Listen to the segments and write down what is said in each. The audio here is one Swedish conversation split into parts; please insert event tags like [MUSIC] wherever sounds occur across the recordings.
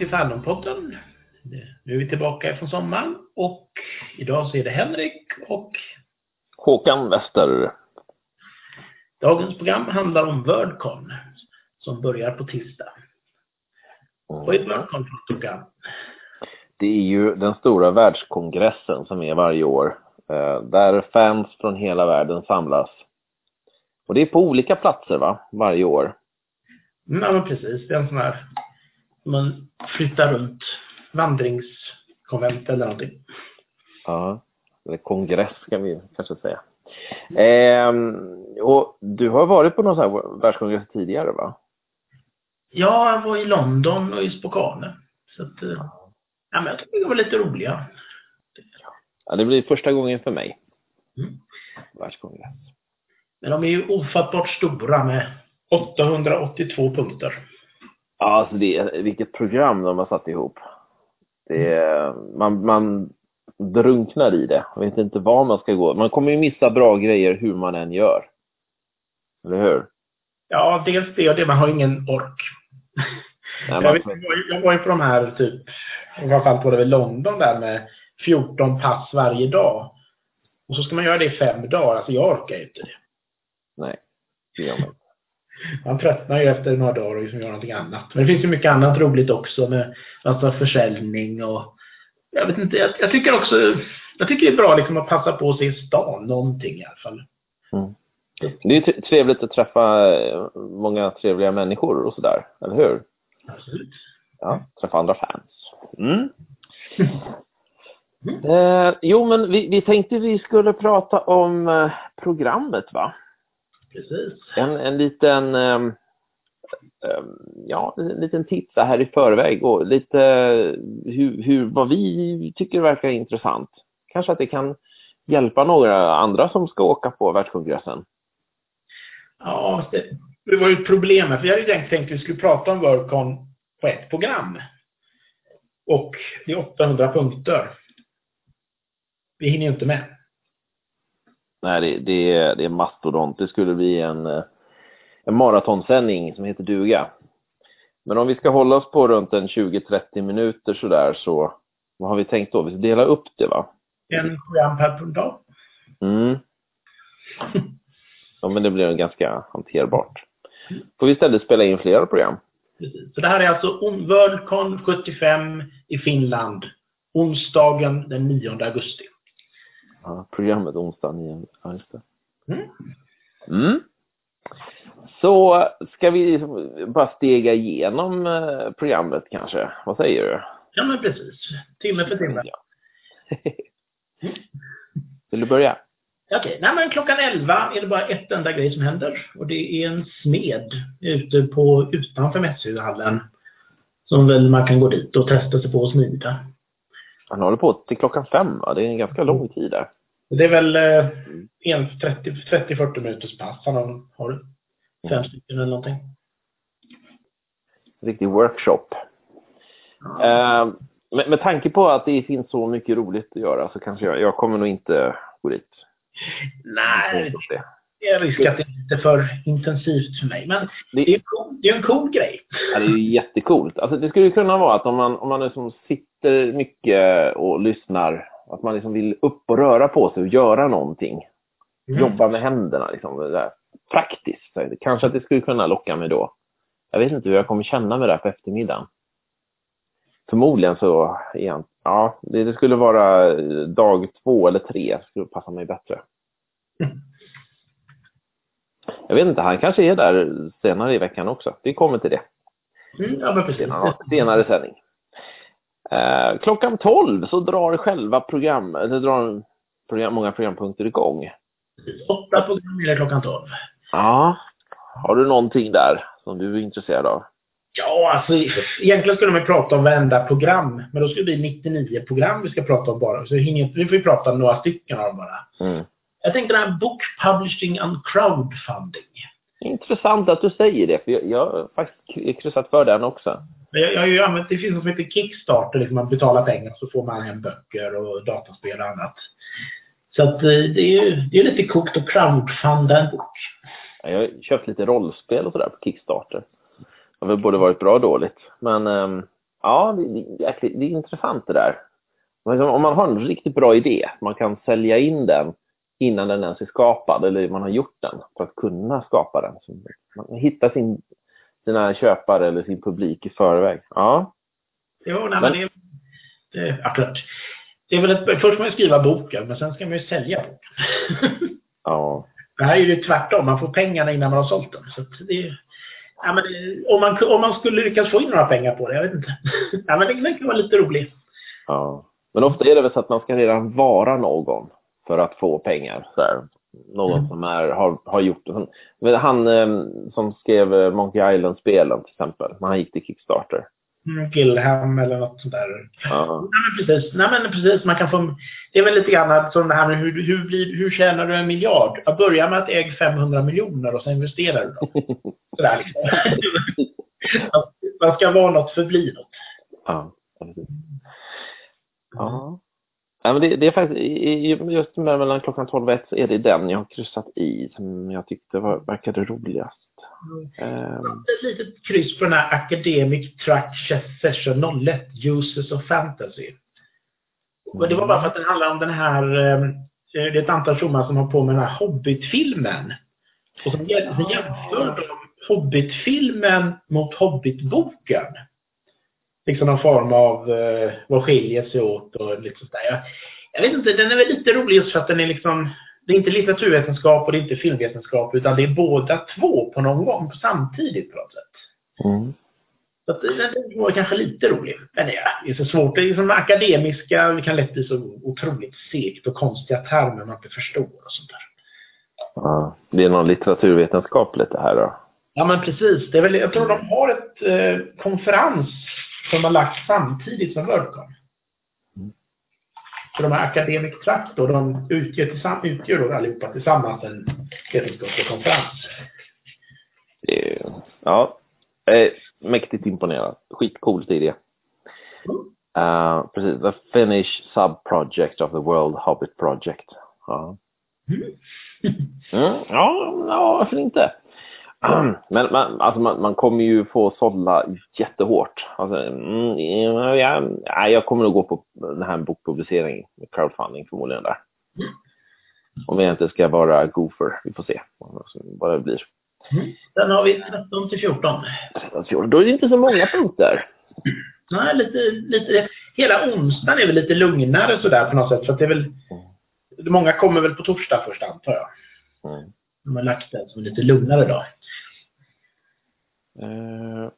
Till Fallonpodden. Nu är vi tillbaka från sommaren och idag så är det Henrik och Håkan Wester. dagens program handlar om Wordcon som börjar på tisdag. Vad är Wordcon för program? Det är ju den stora världskongressen som är varje år. eh, Där fans från hela världen samlas. Och det är på olika platser va, varje år. Mm, Ja, men precis. Det är en sån här man flyttar runt vandringskonvent eller någonting. Ja, eller kongress kan vi kanske säga. Ehm, och du har varit på någon sån här världskongress tidigare va? Ja, jag var i London och i Spokane. Så att, eh, ja, men jag tycker det var lite roliga. Ja, det blir första gången för mig. Mm. Världskongress. Men de är ju ofattbart stora med 882 punkter. Ja, alltså det, vilket program de har satt ihop. Det, är- man, man drunknar i det. Man vet inte var man ska gå. Man kommer ju missa bra grejer hur man än gör. Eller hur? Ja, dels det och det. Man har ingen ork. Nej, jag, vet, jag, var ju- jag var ju på de här typ, fall på det väl London där med 14 pass varje dag. Och så ska man göra det i fem dagar. Alltså jag orkar ju inte det. nej, det gör man inte. Man tröttnar ju efter några dagar och liksom gör någonting annat. Men det finns ju mycket annat roligt också med alltså försäljning och jag vet inte, jag, jag tycker också, jag tycker det är bra liksom att passa på att se stan, någonting i alla fall. Mm. Det är trevligt att träffa eh, många trevliga människor och sådär, eller hur? Absolut. Ja, träffa andra fans. Mm. [LAUGHS] Eh, jo, men vi, vi tänkte vi skulle prata om eh, programmet, va? Precis. En, en liten, ehm, ja, en liten titt så här i förväg och lite hur, hur, vad vi tycker verkar intressant. Kanske att det kan hjälpa några andra som ska åka på världskongressen. Ja, det, det var ju ett problem här, för jag hade ju tänkt, tänkt att vi skulle prata om Worldcon på ett program. Och det är 800 punkter. Vi hinner ju inte med. Nej, det, det, är, det är mastodont. Det skulle bli en, eh, en maratonsändning som heter duga. Men om vi ska hålla oss på runt en 20-30 minuter sådär så vad har vi tänkt då? Vi ska dela upp det va? En program per dag. Mm. Ja, men det blir ganska hanterbart. Får vi istället spela in flera program? Precis. Så det här är alltså on- Worldcon 75 i Finland. Onsdagen den 9 augusti. Ja, programmet onsdag 9. Ja, just det. Mm. Mm. Så ska vi bara stega igenom eh, programmet kanske? Vad säger du? Ja, men precis. Timme för timme. Ja. Vill du börja? Okej, nej men klockan 11 är det bara ett enda grej som händer. Och det är en smed ute på, utanför mässhallen. Som väl man kan gå dit och testa sig på att smida. Han håller på till klockan fem, va? Det är en ganska lång tid där. Det är väl eh, en 30-40 minuters pass. Han har, har fem stycken eller någonting. Riktig workshop. Eh, med, med tanke på att det finns så mycket roligt att göra så kanske jag, jag kommer nog inte gå dit. Nej, Det. Det är risk att det är lite för intensivt för mig. Men det är, en cool, det är en cool grej. Ja, det är ju jättecoolt. Alltså, det skulle kunna vara att om man, om man liksom sitter mycket och lyssnar, att man liksom vill upp och röra på sig och göra någonting. Mm. Jobba med händerna. Liksom, det där. Praktiskt. Kanske att det skulle kunna locka mig då. Jag vet inte hur jag kommer känna mig där på eftermiddagen. Förmodligen så, igen, ja, det, det skulle vara dag två eller tre skulle passa mig bättre. Mm. [LAUGHS] Jag vet inte, han kanske är där senare i veckan också. Vi kommer till det. Mm, ja, men precis. senare, senare sändning. Eh, klockan 12 så drar själva program, eller drar program, många programpunkter igång. Åtta program är klockan 12. Ja. Har du någonting där som du är intresserad av? Ja, alltså egentligen skulle man prata om varenda program. Men då skulle det bli 99 program vi ska prata om bara. Så vi får ju prata om några stycken av dem bara. Mm. Jag tänkte den här Book Publishing and Crowdfunding. Intressant att du säger det, för jag, jag har faktiskt kryssat för den också. Jag, jag har ju använt, det finns något som heter Kickstarter, liksom man betalar pengar så får man hem böcker och dataspel och annat. Så att eh, det är ju det är lite coolt att crowdfunda en bok. Jag har köpt lite rollspel och sådär på Kickstarter. har väl både varit bra och dåligt. Men um, ja, det, det, det, det är intressant det där. Om man har en riktigt bra idé, man kan sälja in den innan den ens är skapad eller man har gjort den för att kunna skapa den. Så man hittar sin, sina köpare eller sin publik i förväg. Ja. Jo, nej, men, men det, det, ja, det är väl ett, först ska man skriva boken, men sen ska man ju sälja boken. [LAUGHS] ja. Det här är ju tvärtom, man får pengarna innan man har sålt den. Så det, ja, men om, man, om man skulle lyckas få in några pengar på det, jag vet inte. [LAUGHS] ja, men det, det kan vara lite roligt. Ja. Men ofta är det väl så att man ska redan vara någon för att få pengar. Så här. Någon mm. som är, har, har gjort det. Han eh, som skrev eh, Monkey Island-spelen till exempel, han gick till Kickstarter. Mm, Gilham eller något sånt där. Ja. Nej, men precis. Nej, men precis. Man kan få, det är väl lite grann som det här med hur, hur, blir, hur tjänar du en miljard? Jag börjar med att äga 500 miljoner och sen investerar du dem. [LAUGHS] Sådär liksom. Man ska vara något förbli något. Ja, Ja. Ja, men det, det, är faktiskt, just mellan klockan 12 och 1 så är det den jag har kryssat i som jag tyckte var, verkade roligast. Mm. Um. Ett litet kryss på den här Academic Track Session 01, Uses of Fantasy. Mm. Det var bara för att den handlar om den här, ehm, det är ett antal tjommar som har på med den här Hobbit-filmen. Och som jämför de Hobbit-filmen mot Hobbit-boken liksom någon form av eh, vad skiljer sig åt och lite sådär. Jag, jag vet inte, den är väl lite rolig just för att den är liksom, det är inte litteraturvetenskap och det är inte filmvetenskap utan det är båda två på någon gång samtidigt på något sätt. Mm. Så att, den var kanske lite rolig. Men det är så svårt. Det är som akademiska, det kan lätt bli så otroligt segt och konstiga termer man inte förstår och sånt där. Ja, det är någon litteraturvetenskap lite här då? Ja men precis. Det är väl, jag tror de har ett eh, konferens som har lagts samtidigt som Wordcon. Mm. Så de här Academic Tract då, de utgör, utgör då allihopa tillsammans en vetenskaplig konferens. Ja, är mäktigt imponerad. Skitcoolt idé. Mm. Uh, precis, the Finnish sub-project of the World Hobbit Project. Ja. Mm. mm, ja, ja, varför inte? [CLEARS THROAT] Men man, alltså man, man, kommer ju få sålla jättehårt. Alltså, mm, ja, jag kommer nog gå på den här bokpubliceringen, crowdfunding förmodligen där. Om jag inte ska vara goofer. Vi får se vad det blir. Sen har vi 13 till 14. 13 till 14. Då är det inte så många punkter. Nej, lite, lite, hela onsdagen är väl lite lugnare sådär på något sätt. För att det är väl, mm. många kommer väl på torsdag först antar jag. Mm. De har lagt den som en lite lugnare dag. Uh,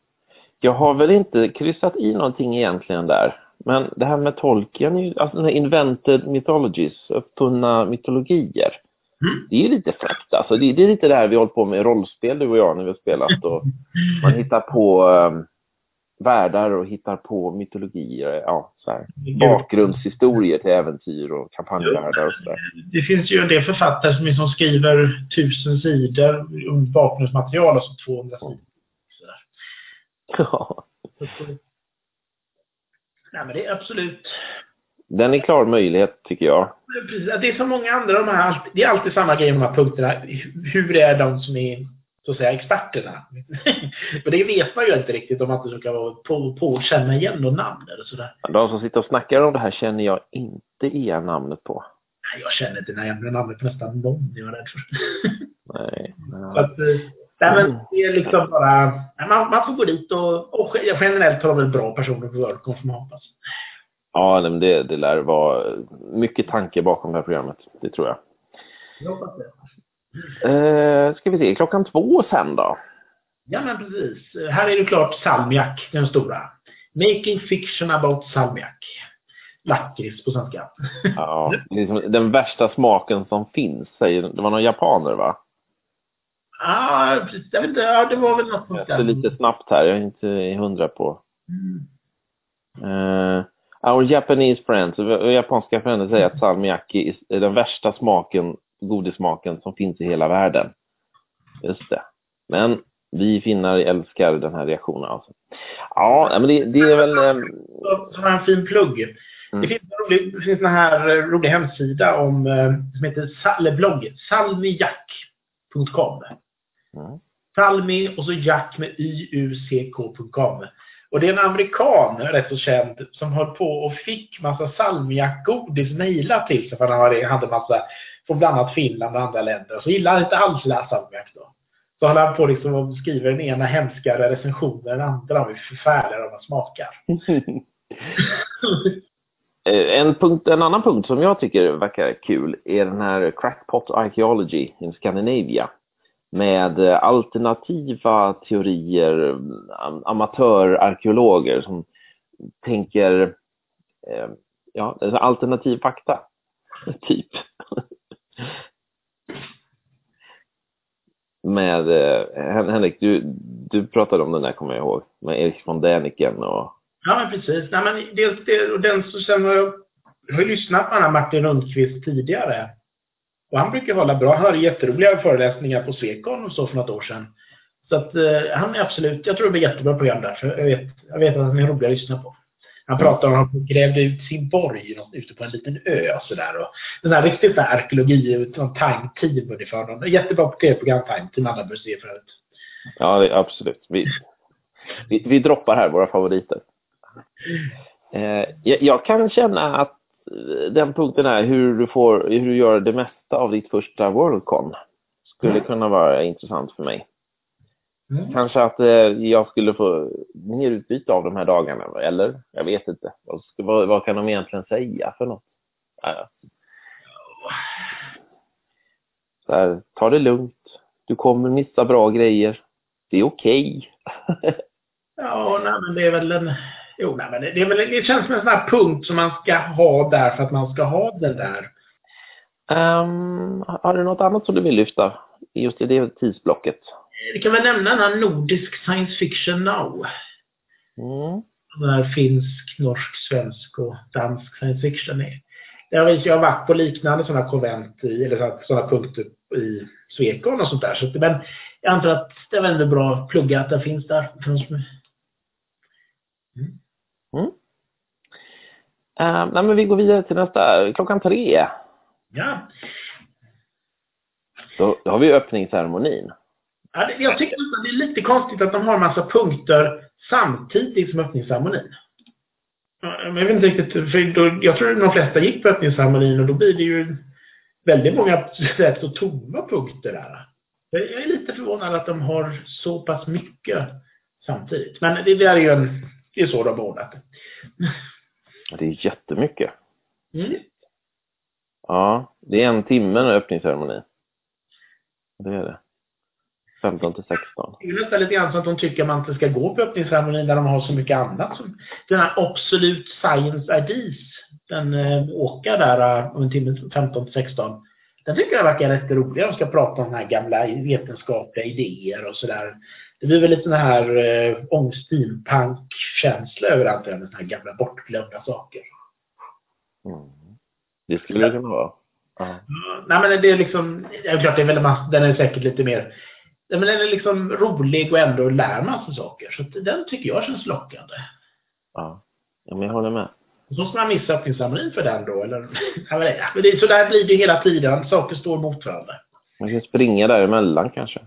jag har väl inte kryssat i någonting egentligen där. Men det här med Tolkien, alltså den här invented mythologies, uppfunna mytologier. Mm. Det är ju lite fräckt alltså. Det, det, är lite det här vi håller på med i rollspel du och jag när vi har spelat. Och man hittar på um, världar och hittar på mytologier, ja, så här, bakgrundshistorier till äventyr och kampanjvärldar och sådär. Det finns ju en del författare som liksom skriver tusen sidor om bakgrundsmaterial, alltså 200 sidor. Ja. Nej, men det är absolut... Den är klar möjlighet, tycker jag. Precis, det är så många andra de här, det är alltid samma grej med de här punkterna. Hur är de som är så att säga experterna. [LAUGHS] För det vet man ju inte riktigt om att du ska vara på, på känna igen något namn eller sådär. De som sitter och snackar om det här känner jag inte igen namnet på. Nej, jag känner inte igen namnet på nästan någon jag är rädd för. [LAUGHS] Nej. nej. Att, eh, nej, men det är liksom bara, man, man får gå dit och, och generellt har de väl bra personer på Worldcon man hoppas. Ja, men det, det lär vara mycket tanke bakom det här programmet. Det tror jag. Jag hoppas det. Eh, ska vi se, klockan två sen då? Ja, men precis. Här är det klart salmiak, den stora. Making fiction about salmiak. Lakrits på svenska. [LAUGHS] ja, liksom den värsta smaken som finns, säger Det var någon japaner, va? Ah, jag vet inte, ja, det var väl något sånt där. lite snabbt här, jag är inte hundra på. Mm. Uh, our Japanese friends, japanska vänner säger att salmiakki är den värsta smaken godissmaken som finns i hela världen. Just det. Men vi finnar älskar den här reaktionen. Alltså. Ja, men det, det är väl... Eh... Som en fin plugg. Mm. Det finns en rolig, det finns en här eh, rolig hemsida om, eh, som heter, eller blogg, salmijack.com. Mm. Salmi och så Jack med yuck.com. Och det är en amerikan, rätt så känd, som höll på och fick massa salmiakgodis mejlat till sig för han hade, hade massa från bland annat Finland och andra länder. Så gillade han inte alls salmiak då. Så höll han på liksom och skriver den ena hemskare recensionen än den andra om hur förfärliga de smakar. [LAUGHS] [LAUGHS] Eh, en, punkt, en annan punkt som jag tycker verkar kul är den här Crackpot Archaeology in Scandinavia med alternativa teorier, amatörarkeologer som tänker eh, ja, alternativ fakta, [LAUGHS] typ med eh, Henrik, du, du pratade om den där kommer jag ihåg, med Erik von Däniken och... Ja, men precis. Nej, men det, det, och den så sen har jag, jag har lyssnat på den här Martin Rundqvist tidigare. Och han brukar hålla bra. Han hade jätteroliga föreläsningar på Swecon och så för något år sedan. Så att eh, han är absolut, jag tror det blir jättebra program där. För jag vet, jag vet att han är rolig att lyssna på. Han pratar om att han grävde ut sin borg ute på en liten ö och sådär. Den här riktigt där arkeologi, time team ungefär. Jättebra tv-program time team, alla bör se förut. Ja, absolut. Vi, vi, vi droppar här våra favoriter. Eh, jag, jag, kan känna att den punkten är hur du, får, hur du gör det mesta av ditt första Worldcon. Skulle mm. kunna vara intressant för mig. Mm. Kanske att eh, jag skulle få mer utbyte av de här dagarna, eller? Jag vet inte. Vad, vad kan de egentligen säga för något? Så här, ta det lugnt. Du kommer missa bra grejer. Det är okej. Okay. [LAUGHS] ja, nej, men det är väl en... Jo, nej, men det, är väl, det känns som en sån här punkt som man ska ha där för att man ska ha den där. Um, har du något annat som du vill lyfta just i det tidsblocket? Vi kan väl nämna den här Nordisk Science Fiction Now. Mm. Den här finsk, norsk, svensk och dansk science fiction. Jag, vet, jag har varit på liknande sådana konvent, i, eller sådana punkter i Swecon och sånt där. Så, men jag antar att det är väldigt bra att plugga att det finns där. Mm. Mm. Uh, nej, men vi går vidare till nästa, klockan tre. Ja. Då, då har vi öppningsceremonin. Ja, jag tycker att det är lite konstigt att de har en massa punkter samtidigt som öppningsceremonin. Jag vet inte riktigt, för då, jag tror att de flesta gick på öppningsceremonin och då blir det ju väldigt många rätt så tomma punkter där. Jag är lite förvånad att de har så pass mycket samtidigt. Men det, det är ju en, det är så de har ordnat det. Det är jättemycket. Mm. Ja, det är en timme med öppningsceremoni. Det är det. 15 till 16. Det är nästan lite grann så att de tycker att man inte ska gå på öppningsceremonin där de har så mycket annat. Den här Absolute Science IDs, den eh, åka där eh, om en timme 15 till 16. Den tycker jag verkar rätt rolig. De ska prata om den här gamla vetenskapliga idéer och sådär. Det blir väl lite den här eh, steampunk-känsla över allt det med här gamla bortglömda saker. Mm. Det skulle det kunna vara. Ja. Nej men det är liksom, det är klart det är väl mass, den är säkert lite mer den är liksom rolig och ändå lär massa saker. Så den tycker jag känns lockande. Ja, ja men jag håller med. Och så ska man missa öppningsceremonin för den då, eller? [LAUGHS] Ja, men det, så där blir det hela tiden. Saker står mot varandra. Man kan springa däremellan kanske.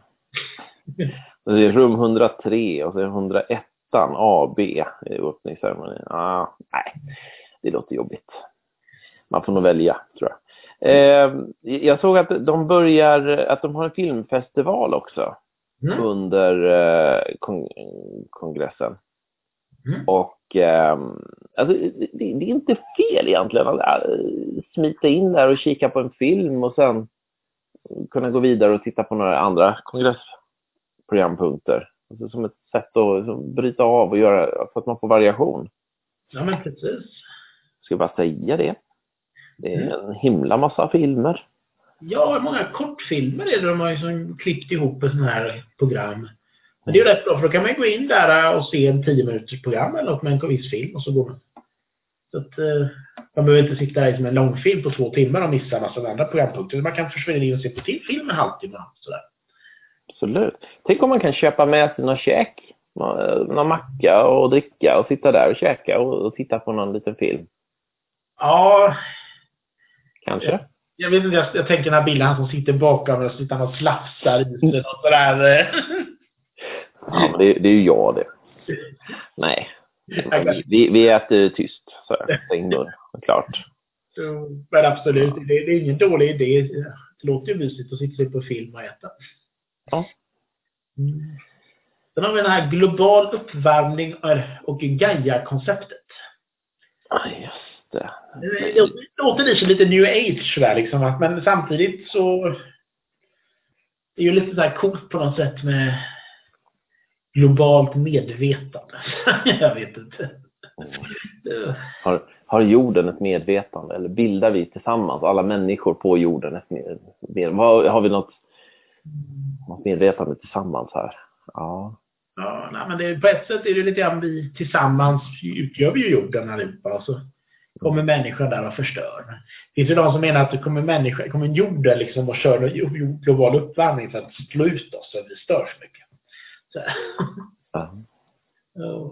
[LAUGHS] Det är rum 103 och så är det 101 AB i öppningsceremonin. Ah, nej, det låter jobbigt. Man får nog välja, tror jag. Eh, jag såg att de börjar, att de har en filmfestival också mm. under eh, kong kongressen. Mm. Och eh, alltså, det, det, är inte fel egentligen att äh, smita in där och kika på en film och sen kunna gå vidare och titta på några andra kongressprogrampunkter. Alltså som ett sätt att bryta av och göra så att man får variation. Ja, men precis. Ska jag bara säga det. Det är mm. en himla massa filmer. Ja, många kortfilmer är det. De har ju som klippt ihop ett sånt här program. Men det är ju rätt bra för då kan man gå in där och se en 10 minuters program eller något med en viss film och så går man. Så att eh, man behöver inte sitta där som en långfilm på två timmar och missa en massa andra programpunkter. Man kan försvinna in och se på film en halvtimme. Sådär. Absolut. Tänk om man kan köpa med sig någon käk, någon macka och dricka och sitta där och käka och, och titta på någon liten film. Ja, Kanske? Jag, jag vet inte, jag, jag tänker den här bilden, han som sitter bakom och sitter och slafsar i sig sådär. Ja, men det, det är ju jag det. Nej. Vi, vi äter tyst, så stäng mun. Klart. Men absolut, det, det, är ingen dålig idé. Det låter ju mysigt att sitta på film och äta. Ja. Mm. Sen har vi den här global uppvärmning och Gaia-konceptet. Ja, just det. Det låter lite, lite new age där liksom, men samtidigt så det är ju lite så här coolt på något sätt med globalt medvetande. [LAUGHS] jag vet inte. Har, har jorden ett medvetande eller bildar vi tillsammans, alla människor på jorden ett medvetande? Har vi något, något medvetande tillsammans här? Ja. Ja, nej, men det, på ett sätt är det lite grann vi tillsammans utgör vi ju jorden allihopa. Och så kommer människan där och förstör. Det finns ju de som menar att det kommer, människa, kommer jorden liksom och kör global uppvärmning för att slå ut oss så att vi stör så mycket. Så. Ja.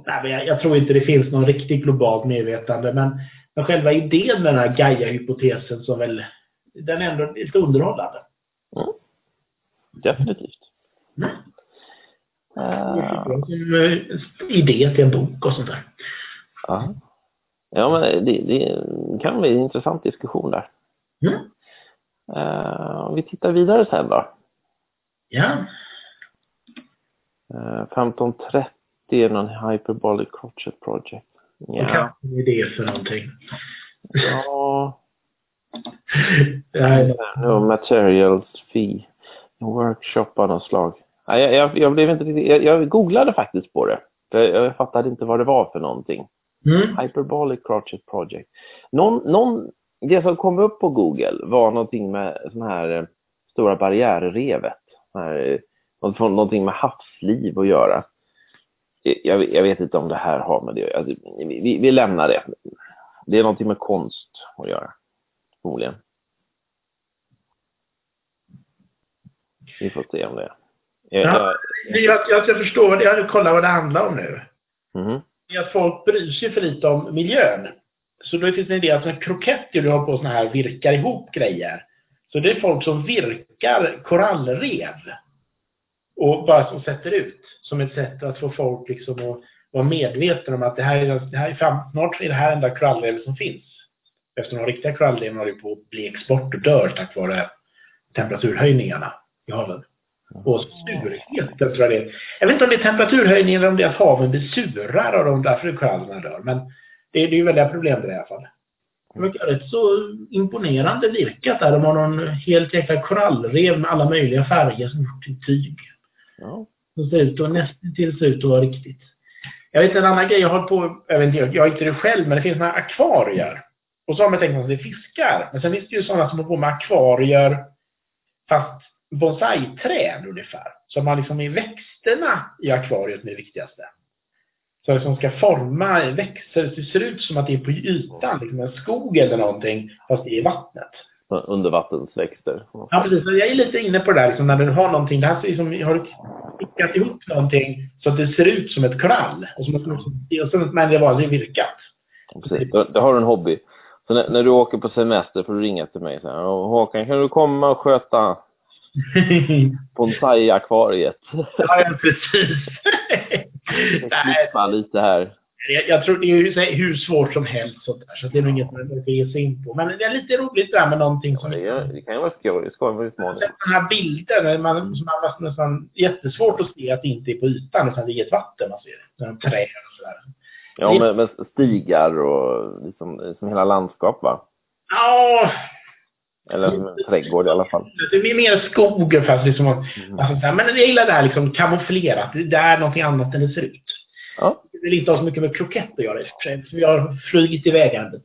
Nej, men jag, jag, tror inte det finns någon riktigt globalt medvetande, men, men själva idén med den här Gaia-hypotesen som väl, den är ändå lite underhållande. Mm. Definitivt. Mm. Uh... idé till en bok och sånt där. Ja, ja men det, det kan bli en intressant diskussion där. Mm. Uh, vi tittar vidare sen då. Ja. Uh, 1530 är någon Hyperbolic Crotchet Project. Ja. Vad kan det för någonting? Ja. [LAUGHS] no, materials fee. En workshop av något slag. Jag, jag, jag blev inte jag, jag googlade faktiskt på det. Jag, jag fattade inte vad det var för någonting. Mm. Hyperbolic Crotchet Project. Någon, någon, det som kom upp på Google var någonting med sån här eh, stora barriärrevet. Här, eh, någonting med havsliv att göra. Jag, jag, vet inte om det här har med det alltså, vi, vi lämnar det. Det är någonting med konst att göra, förmodligen. Vi får se om det är. Ja, jag, jag, jag förstår, jag kollar vad det handlar om nu. Mm. Är att folk bryr sig för lite om miljön. Så då finns det en idé att kroketter, du har på såna här virkar ihop grejer. Så det är folk som virkar korallrev. Och bara som sätter ut. Som ett sätt att få folk liksom att vara medvetna om att det här är, det här är fram, snart är det här enda korallrevet som finns. Eftersom de riktiga korallreven håller på att bli export och dör tack vare temperaturhöjningarna i haven. Och surheten tror jag det är. Jag vet inte om det är temperaturhöjningen eller om det är att haven blir surare och de därför korallerna dör. Men det är, det är ju väldiga problem där i alla fall. Det verkar rätt så imponerande virkat där. De har någon helt jäkla korallrev med alla möjliga färger som gjort till tyg. Ja. Som ser ut att nästan till ser ut att vara riktigt. Jag vet en annan grej jag har på, jag vet inte, jag har inte det själv, men det finns några akvarier. Och så har man tänkt att det är fiskar. Men sen finns det ju sådana som har på med akvarier fast bonsai-träd ungefär. Så man liksom är växterna i akvariet som är det viktigaste. Så som ska forma växter, det ser ut som att det är på ytan, liksom en skog eller någonting, fast det är vattnet. Undervattensväxter. Ja, precis. Jag är lite inne på det där, liksom, när du har någonting, det här ser liksom, har du stickat ihop någonting så att det ser ut som ett krall. Och som, och som, men det var det virkat. Precis. Då har du en hobby. Så när, när, du åker på semester får du ringa till mig så här, Håkan, kan du komma och sköta Bonsai-akvariet. ja, precis. Klippa lite här. Jag, jag, tror det är hur svårt som helst sånt där, så det är nog inget man behöver ge sig in på. Men det är lite roligt det där med någonting som... Ja, det, det kan ju vara skoj, ska vara utmaning. Den här bilden, man, som man nästan jättesvårt att se att det inte är på ytan, utan det är ett vatten man ser. Som träd och sådär. Ja, med, med stigar och liksom, liksom hela landskap va? Ja, eller en trädgård i alla fall. Det är mer skog fast liksom. Mm. Alltså, men jag gillar det här liksom kamouflerat. Det är någonting annat än det ser ut. Ja. Det vill inte ha så mycket med krokett att göra i för sig. Vi har flugit iväg ärendet.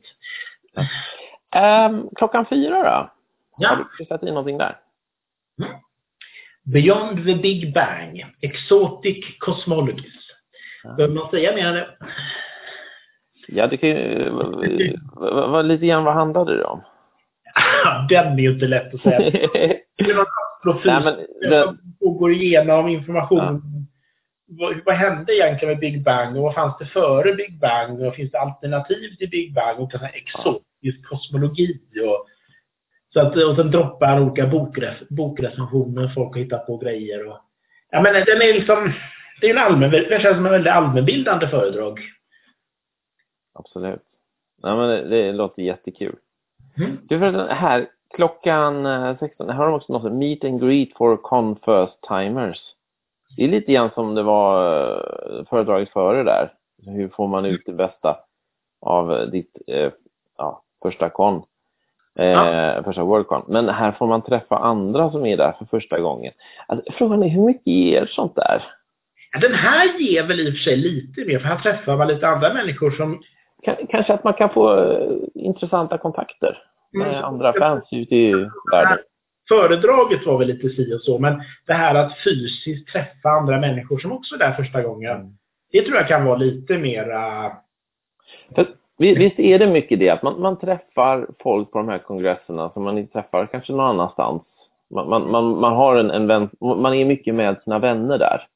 Um, klockan fyra då? Ja. Har du kryssat i någonting där? Mm. Beyond the Big Bang. Exotic Cosmologies. Ja. Behöver man säga mer än det? Ja, det kan ju... [LAUGHS] Vad, lite grann vad handlade det om? [LAUGHS] den är ju inte lätt att säga. [LAUGHS] det var profil Nej, men det... och går igenom information. Ja. Vad, vad, hände egentligen med Big Bang och vad fanns det före Big Bang och finns det alternativ till Big Bang och en exotisk ja. kosmologi och så att, och sen droppar han olika bokrec bokrecensioner, folk har hittat på grejer och ja men den är liksom det är en allmän, det känns som en väldigt allmänbildande föredrag. Absolut. Ja, men det, det låter jättekul. Mm. Du, för här, klockan 16, här har de också något Meet and Greet for Con First Timers. Det är lite grann som det var eh, föredraget före där. Hur får man ut det bästa av ditt eh, ja, första kon? Eh, ja. Första Worldcon. Men här får man träffa andra som är där för första gången. Alltså, frågan är hur mycket ger sånt där? Den här ger väl i och för sig lite mer, för här träffar man lite andra människor som... Kanske att man kan få uh, intressanta kontakter med mm. andra fans ute i världen. Föredraget var väl lite si och så, men det här att fysiskt träffa andra människor som också är där första gången, mm. det tror jag kan vara lite mera... Visst är det mycket det, att man, man träffar folk på de här kongresserna som man inte träffar kanske någon annanstans. Man, man, man, man har en, en vän, man är mycket med sina vänner där.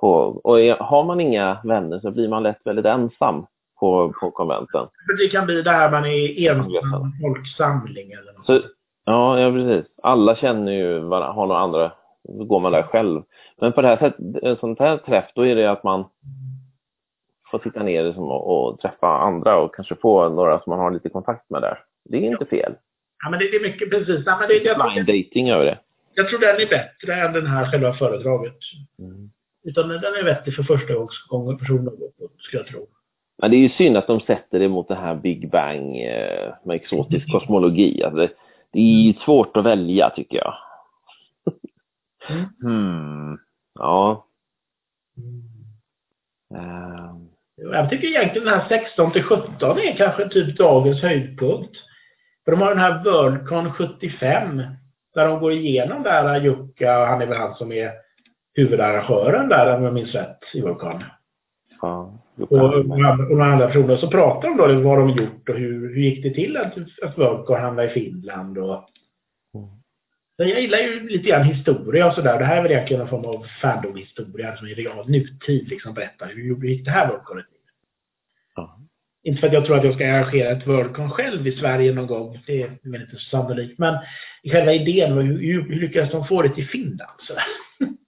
På, och har man inga vänner så blir man lätt väldigt ensam på, på konventen. Det kan bli där man är ensam folksamling eller något. Så, ja, ja, precis. Alla känner ju varandra, har några andra, då går man där själv. Men på det här sättet, en sån här träff, då är det att man få sitta ner liksom och, och, träffa andra och kanske få några som man har lite kontakt med där. Det är inte fel. Ja, men det, det är mycket precis. Ja, men det, det, Blind dating över det. Jag tror den är bättre än den här själva föredraget. Mm. Utan den är bättre för första gången personer skulle jag tro. Men det är ju synd att de sätter det mot det här Big Bang eh, med exotisk mm. kosmologi. Alltså det, det är svårt att välja tycker jag. Mm. Hmm. Ja. Mm. Uh. Jag tycker egentligen den här 16 till 17 är kanske typ dagens höjdpunkt. För de har den här Worldcon 75 där de går igenom där Jukka, han är väl han som är huvudarrangören där om jag minns rätt i Worldcon. Ja, och, och, några andra personer så pratar de då om vad de gjort och hur, hur gick det till att, att Worldcon hamnade i Finland och mm. Jag gillar ju lite grann historia och sådär. Det här är väl egentligen en form av fandom-historia som i real nutid liksom berättar hur gick det här Worldconet till? Ja. Inte för att jag tror att jag ska arrangera ett Worldcon själv i Sverige någon gång. Det är väl inte så sannolikt. Men själva idén var hur, hur, hur lyckades de få det till Finland? Så. [LAUGHS]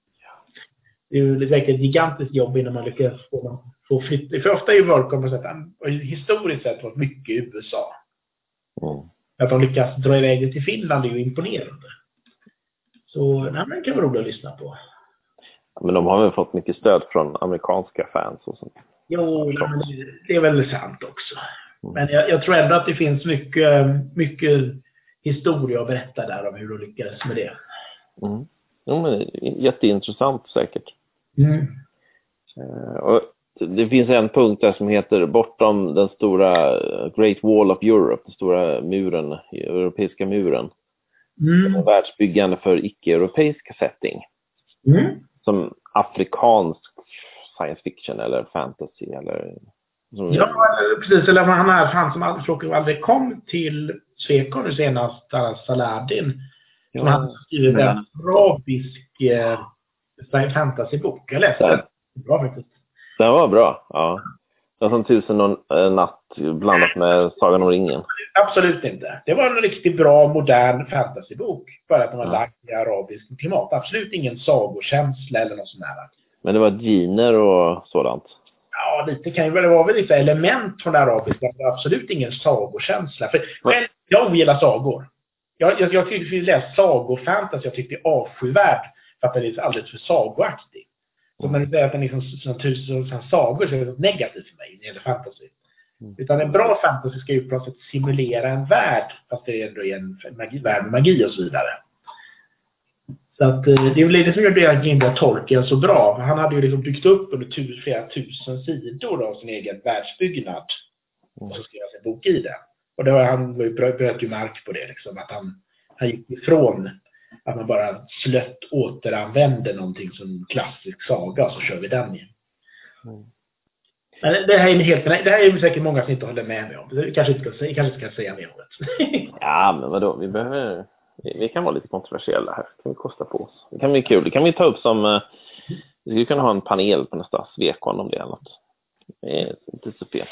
Det är ju verkligen ett gigantiskt jobb innan man lyckas få, få flytta. För ofta är ju sätt, historiskt sett varit mycket i USA. Mm. Att de lyckas dra iväg det till Finland är ju imponerande. Så nej, men det kan vara roligt att lyssna på. Men de har väl fått mycket stöd från amerikanska fans och sånt? Jo, det är väl sant också. Mm. Men jag, jag, tror ändå att det finns mycket, mycket historia att berätta där om hur de lyckades med det. Mm. Jo, men jätteintressant säkert. Mm. Eh, och det finns en punkt där som heter bortom den stora Great Wall of Europe, den stora muren, europeiska muren. Mm. Världsbyggande för icke-europeiska setting. Mm. Som afrikansk science fiction eller fantasy eller... Ja, precis. Eller han är han som aldrig, aldrig kom till Svekon nu senast, Saladin. Som ja, hade skrivit men... en arabisk eh, fantasybok. Jag läste den. Bra faktiskt. Den var bra, ja. Den som Tusen och en natt blandat med Sagan om ringen. Absolut inte. Det var en riktigt bra, modern fantasybok. Bara att den var ja. lagd i arabiskt klimat. Absolut ingen sagokänsla eller något sånt där. Men det var giner och sådant? Ja, lite kan ju väl vara lite element från det arabiska. Men absolut ingen sagokänsla. För själv, jag ogillar sagor. Jag, jag, jag tyckte läst sagofantasy, jag tyckte det är avskyvärd. För att den är alldeles för sagoaktig. Så när du säger att den är som, som tusen sagor så är det något negativt för mig när det gäller fantasy. Mm. Utan en bra fantasy ska ju på något sätt simulera en värld, fast det ändå är en magi, värld med magi och så vidare. Så att eh, det är väl det som gör det Gimba Tolkien så bra. Han hade ju liksom byggt upp under tu, flera tusen sidor av sin egen världsbyggnad. Och så skrev han sin bok i det. Och då han bröt ju mark på det liksom, att han, han gick ifrån att man bara slött återanvänder någonting som klassisk saga så kör vi den igen. Mm. Men det här, är helt, det här är säkert många som inte håller med mig om. Det kanske inte ska, kanske inte ska säga mer om det. [LAUGHS] ja, men vadå, vi behöver... Vi kan vara lite kontroversiella här. Det kan vi kosta på oss. Det kan bli kul. Det kan vi ta upp som... Eh, vi skulle kunna ha en panel på nästa Svekon om det är något. Det är inte så fel.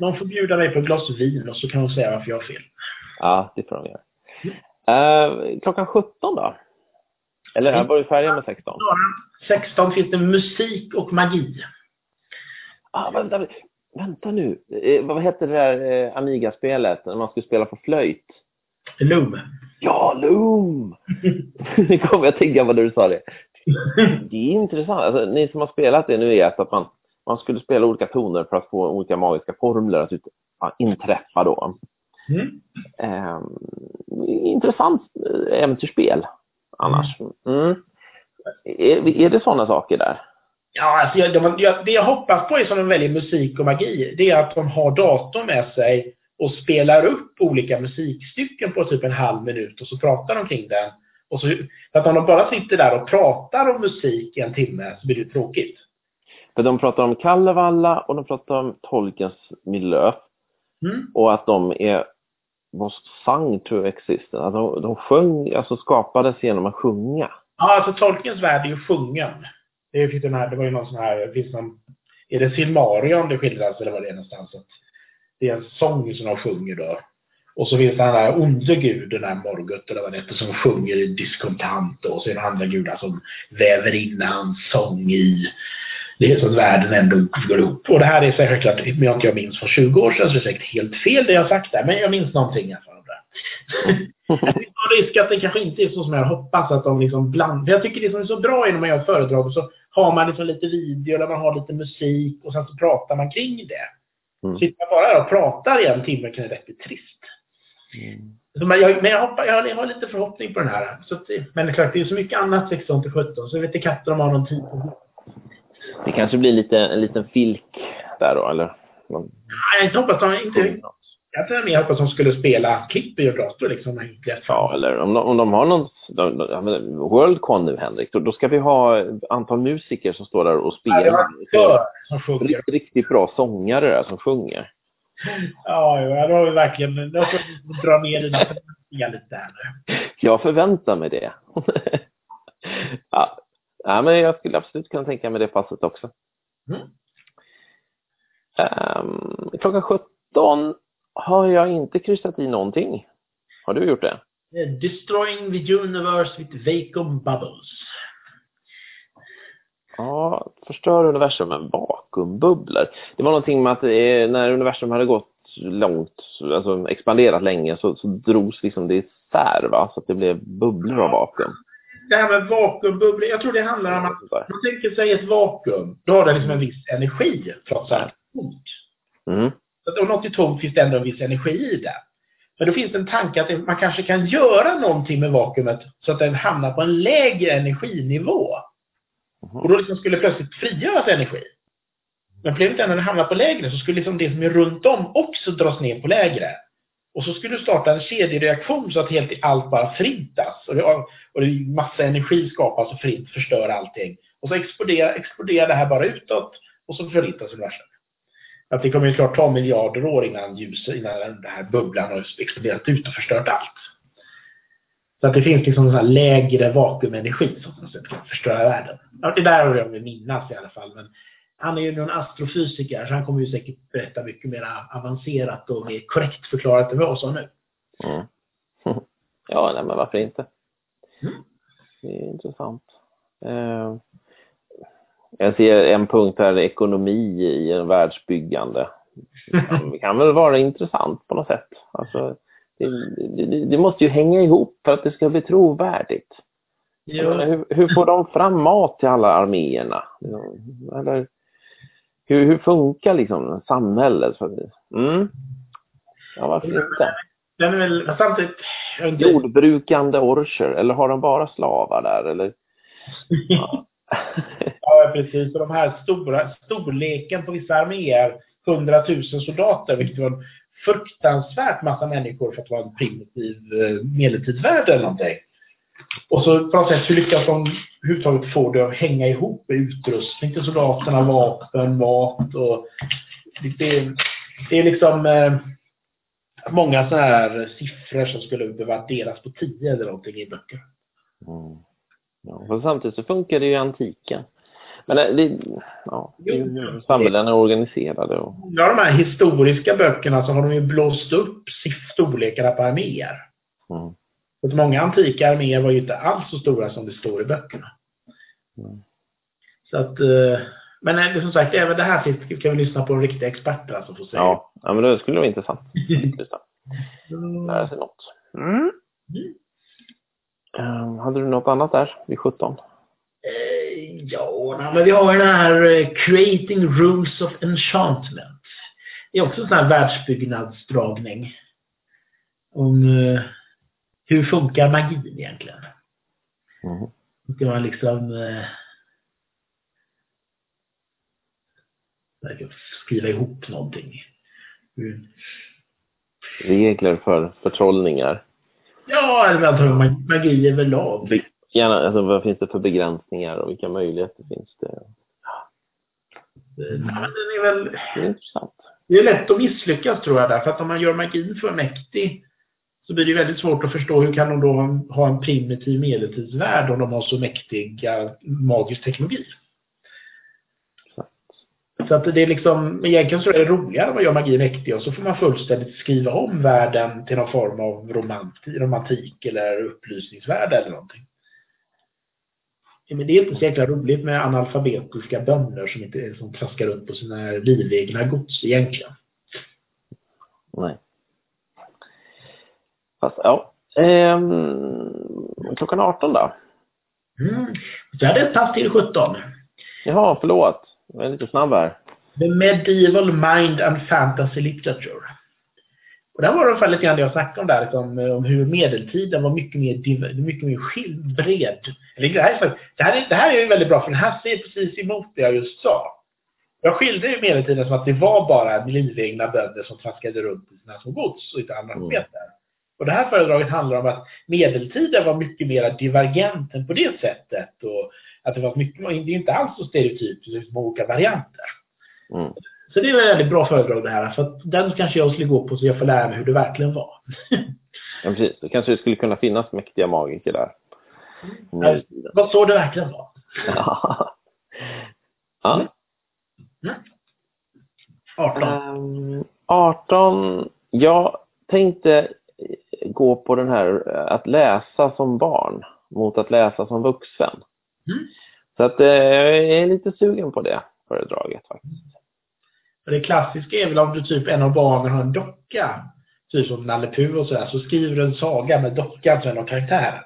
Någon får bjuda mig på ett glas vin och så kan hon säga varför jag har fel. Ja, det får de göra. Uh, klockan 17 då? Eller var du färdig med 16? 16 finns det musik och magi. Ah, vänta, vänta nu. Eh, vad hette det där eh, Amiga-spelet när man skulle spela på flöjt? Loom. Ja, Loom! [LAUGHS] Nu kommer jag tänka vad du sa det. Det är intressant. Alltså, ni som har spelat det nu vet att man, man skulle spela olika toner för att få olika magiska formler att ut, ja, inträffa då. Mm. Eh, intressant äventyrsspel annars. Mm. Är, är det sådana saker där? Ja, alltså jag, de, jag, det jag hoppas på är som de väljer musik och magi, det är att de har datorn med sig och spelar upp olika musikstycken på typ en halv minut och så pratar de kring den. Och så, för att om de bara sitter där och pratar om musik i en timme så blir det tråkigt. För de pratar om Kalevala och de pratar om Tolkiens miljö. Mm. Och att de är was sung to exist. Att de, de sjöng, alltså skapades genom att sjunga. Ja, alltså Tolkiens värld är ju sjungen. Det, finns typ den här, det var ju någon sån här, det finns någon, är det Silmarion det skildras eller vad det är någonstans? Att det är en sång som de sjunger då. Och så finns det den här onde guden, den här Morgoth eller vad det heter, som sjunger i diskontant och så är det andra gudar som väver in hans sång i det är så att världen ändå går ihop. Och det här är säkert, om jag inte minns från 20 år sedan, så är det säkert helt fel det jag sagt där, men jag minns någonting i alla fall. Det [LAUGHS] en risk att det kanske inte är så som jag hoppas, att de liksom blandar. För jag tycker det som är så bra när man gör föredrag, och så har man liksom lite video, där man har lite musik och sen så pratar man kring det. Mm. Sitter man bara där och pratar i en timme kan det bli trist. Mm. Men jag, men jag, hoppas, jag, har, lite förhoppning på den här. Så att, men det är klart, det är så mycket annat 16 till 17, så vet inte katten om har någon tid. Det kanske blir lite, en liten filk där då, eller? Någon- Nej, jag hoppas de inte... Jag tror mer hoppas de skulle spela klipp i dator liksom. Ja, eller om de, om de har någon... De, de, ja, Worldcon nu, Henrik, då, då ska vi ha ett antal musiker som står där och Ja, det spelar. var kör som sjunger. Riktigt, riktigt bra sångare där som sjunger. Ja, ja, då har vi verkligen... Då får vi dra ner dina förväntningar lite där nu. Jag förväntar mig det. [LAUGHS] ja. Ja, men jag skulle absolut kunna tänka mig det passet också. Mm. Um, klockan 17 har jag inte kryssat i någonting. Har du gjort det? Eh, Destroying the universe with vacuum bubbles. Ja, förstör universum med vakuumbubblor. Det var någonting med att eh, när universum hade gått långt, alltså expanderat länge, så, så drogs liksom det isär, va? Så att det blev bubblor av vakuum. Det här med vakuumbubblor, jag tror det handlar om att man tänker sig ett vakuum. Då har det liksom en viss energi, trots allt. Mm. Så om något är tomt finns det ändå en viss energi i det. Men då finns det en tanke att man kanske kan göra någonting med vakuumet så att den hamnar på en lägre energinivå. Och då liksom skulle plötsligt frigöras energi. Men problemet är när den hamnar på lägre så skulle liksom det som är runt om också dras ner på lägre. Och så skulle du starta en kedjereaktion så att helt allt bara frintas. Och det, och det massa energi skapas och frint förstör allting. Och så exploderar, exploderar det här bara utåt och så förintas universum. Att det kommer ju klart ta miljarder år innan ljuset, innan den här bubblan har exploderat ut och förstört allt. Så att det finns liksom en sån här lägre vakuumenergi som kan förstöra världen. Ja, det där har jag vill minnas i alla fall. Men han är ju någon astrofysiker så han kommer ju säkert berätta mycket mer avancerat och mer korrekt förklarat än vad jag nu. Mm. [LAUGHS] Ja, nej, men varför inte? Mm. Det är intressant. Eh, jag ser en punkt här, ekonomi i en världsbyggande. [LAUGHS] Det kan väl vara intressant på något sätt. Alltså, det, det, det måste ju hänga ihop för att det ska bli trovärdigt. Menar, Hur, hur får de fram mat till alla arméerna? Eller hur, hur funkar liksom samhället? Mm. Ja, varför inte? Den är väl samtidigt... Jordbrukande orcher, eller har de bara slavar där? Eller? Ja. [LAUGHS] Ja, precis. Och de här stora, storleken på vissa arméer, 100 000 soldater, vilket var en fruktansvärt massa människor för att vara en primitiv eh, medeltidsvärld eller någonting. Och så på något sätt, hur lyckas de överhuvudtaget få det att hänga ihop med utrustning till soldaterna, vapen, mat och... Det, är- det är liksom eh, många sådana här siffror som skulle behöva delas på 10 eller någonting i böcker. Mm. Ja, samtidigt så funkar det ju i antiken. Men det, det, ja, samhällen är organiserade. Och, Många av de här historiska böckerna så har de ju blåst upp storlekarna på arméer. mm. Så många antika arméer var ju inte alls så stora som det står i böckerna. Mm. Så att, eh, men eh, som sagt, även det här kan vi lyssna på en riktig expert alltså få säga. Ja, ja men det skulle vara intressant. [LAUGHS] Lära sig något. Mm. Mm. Um, hade du något annat där vid 17? Eh, ja, men vi har den här Creating Rules of Enchantment. Det är också en sån här världsbyggnadsdragning. Om eh, hur funkar magin egentligen? Mm. Ska man liksom eh, skriva ihop någonting? Hur, Regler för förtrollningar. ja, eller mag- magi överlag? Gärna, alltså, vad finns det för begränsningar och vilka möjligheter finns det? Eh, nej, men den är väl... Det är intressant. Det är lätt att misslyckas tror jag därför att om man gör magin för mäktig så blir det väldigt svårt att förstå hur kan de då ha en primitiv medeltidsvärld om de har så mäktig magisk teknologi. Så att det är liksom, egentligen så är det roligare om man gör magi mäktig och så får man fullständigt skriva om världen till någon form av romantik, romantik eller upplysningsvärld eller någonting. Men det är inte så jäkla roligt med analfabetiska bönder som inte som traskar runt på sina livegna gods egentligen. Nej. Fast, ja. Ehm, klockan 18 då? Mm. Så hade pass till 17. Jaha, förlåt. Jag är lite snabb här. The Medieval Mind and Fantasy Literature. Och där var det ungefär lite grann det jag snackade om där, liksom, om hur medeltiden var mycket mer, mycket mer skild, bred. Eller Det här, det, här är, det här är ju väldigt bra, för den här säger precis emot det jag just sa. Jag skilde ju medeltiden som att det var bara livegna bönder som traskade runt i sina små gods och inte analfabeter. Och det här föredraget handlar om att medeltiden var mycket mer divergent än på det sättet. Och att det var mycket, det är inte alls så stereotypt, det finns olika varianter. Mm. Så det är ett väldigt bra föredrag det här. För att den kanske jag skulle gå på så jag får lära mig hur det verkligen var. [LAUGHS] Ja, precis. Det kanske skulle kunna finnas mäktiga magiker där. Ja. Vad så det verkligen var. Ja. [LAUGHS] ja. Mm. 18. Ehm, 18. Jag tänkte gå på den här eh, att läsa som barn mot att läsa som vuxen. Mm. Så att eh, jag är lite sugen på det föredraget faktiskt. För det klassiska är väl om du typ en av barnen har en docka. Typ som Nalle Puh och sådär. Så skriver du en saga med dockan som en av karaktärerna.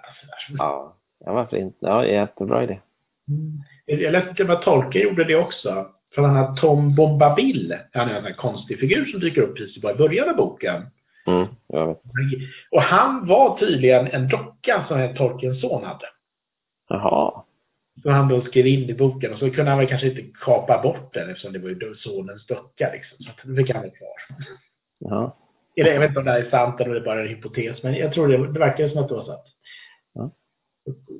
Ja, ja varför inte? Ja, jättebra idé. Mm. Jag läste att Tolkien gjorde det också. För han har Tom Bombadil. Han är en här konstig figur som dyker upp precis i början av boken. Mm. Och han var tydligen en docka som en Tolkiens son hade. Jaha. Som han då skrev in i boken och så kunde han väl kanske inte kapa bort den eftersom det var ju sonens docka liksom. Så det fick han vara kvar. Ja. Eller jag vet inte om det här är sant eller om det är bara en hypotes, men jag tror det, det verkar som att det var sant. Ja.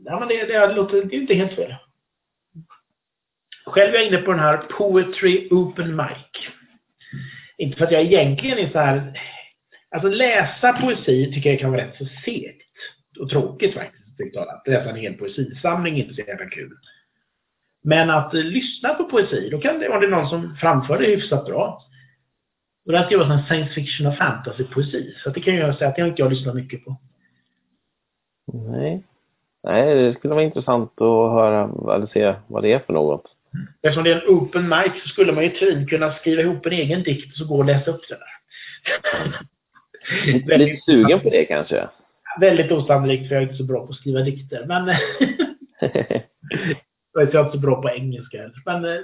Ja, men det, det, låter, det är inte helt fel. Själv är jag inne på den här Poetry Open Mic. Inte för att jag egentligen är så här... Alltså läsa poesi tycker jag kan vara rätt så segt och tråkigt faktiskt. talat. Läsa en hel poesisamling är inte så jävla kul. Men att eh, lyssna på poesi, då kan det vara det någon som framför det hyfsat bra. Och det här ska vara sån science fiction och fantasy-poesi. Så att det kan jag säga att det har inte jag lyssnat mycket på. Nej. Nej, det skulle vara intressant att höra eller se vad det är för något. Eftersom det är en open mic så skulle man ju teorin kunna skriva ihop en egen dikt och så gå och läsa upp den där. Lite, lite sugen på det kanske? Väldigt osannolikt för jag är inte så bra på att skriva dikter. Men [LAUGHS] jag är inte så bra på engelska heller. Men eh,